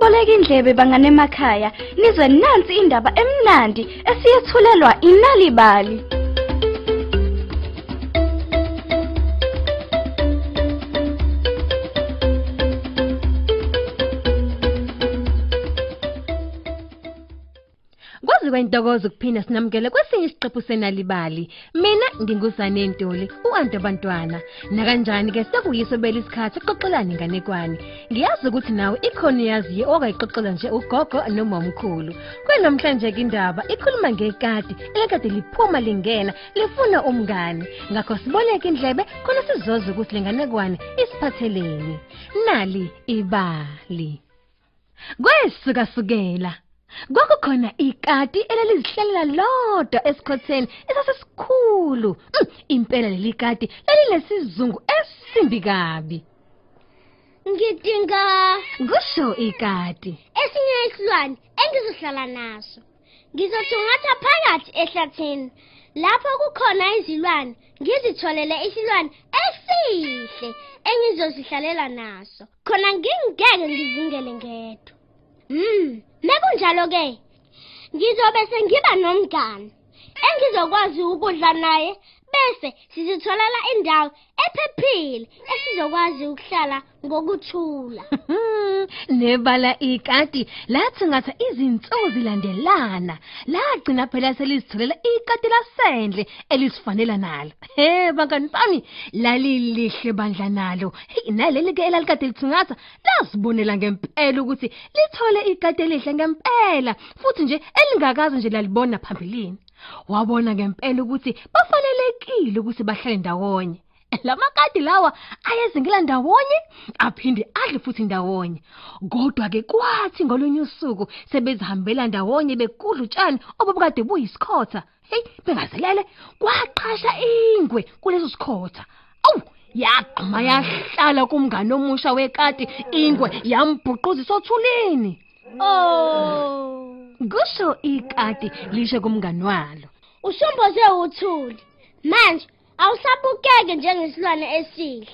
Boleka indlebe bangane emakhaya nizwe nansi indaba emnandi esiyethulelwa inalibali. Kwazi kwentokozo ukuphinda sinamukele kwesinye isiqephu senalibali. Mina nginguzane Ntuli, uantu abantwana. Na kanjani ke sekuyiso belisikhathi xoxelana inganekwane. Ngiyazi ukuthi nawe ikhona yaziyo okayixoxela nje ugogo noma umkhulu. Kwenamhlanje ke indaba ikhuluma ngekati elekade liphuma lingena lifuna umngane. Ngakho siboleke indlebe khona sizoza ukuthi lenganekwane isiphatheleni. Nali ibali. Kwesuka sukela Kwakukhona ikati elalizihlalela lodwa esikhotheni esasesikhulu. Mm, Impela leli kati lalinesizungu esimbi kabi. Ngidinga Kusho ikati. esinye isilwane engizohlala naso. Ngizothungatha phakathi ehlathini. Lapho kukhona izilwane, ngizitholele isilwane esihle engizosihlalela naso. Khona ngingeke ngizingele ngedwa. Mm, mekunjalo ke, ngizobe sengiba nomngane engizokwazi ukudla naye bese sizitholela indawo ephephile esizokwazi ukuhlala ngokuthula. Nebala ikati lathi ngatha izinsuku zilandelana. Lagcina phela selizitholela ikati lasendle elisifanela nalo. He bangani bami lalilihle bandla nalo. Hey naleli ke elalikade lithungatha lazibonela ngempela ukuthi lithole ikati elihle ngempela futhi nje elingakaze nje lalibona phambilini. Wabona ngempela ukuthi bafanelekile ukuthi bahlale ndawonye. Lamakati lawa ayezingela ndawonye aphinde adle futhi ndawonye. Kodwa ke kwathi ngolunye usuku sebezihambela ndawonye bekudla utshani obubukade buyisikhotha. Hey bengazelele kwaqhasha ingwe kuleso sikhotha. Awu yaqhuma yahlala kumngane omusha wekati ingwe yambhuquza isothulini. Oh, Kusho ikati lishe kumngani walo. usumboze uthuli. Manje awusabukeke njengesilwane esihle.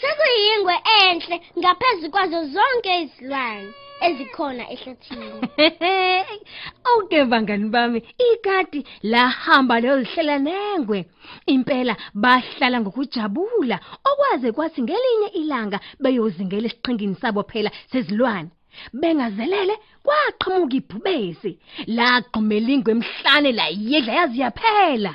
Sekuyingwe enhle ngaphezulu kwazo zonke izilwane ezikhona ehlathini. Awuke bangani bami ikati lahamba lozihlela nengwe impela bahlala ngokujabula okwaze kwathi ngelinye ilanga beyozingela esiqhingini sabo phela sezilwane bengazelele kwaqhamuka ibhubesi. Laqhumela ingwe emhlane la yedla yazi yaphela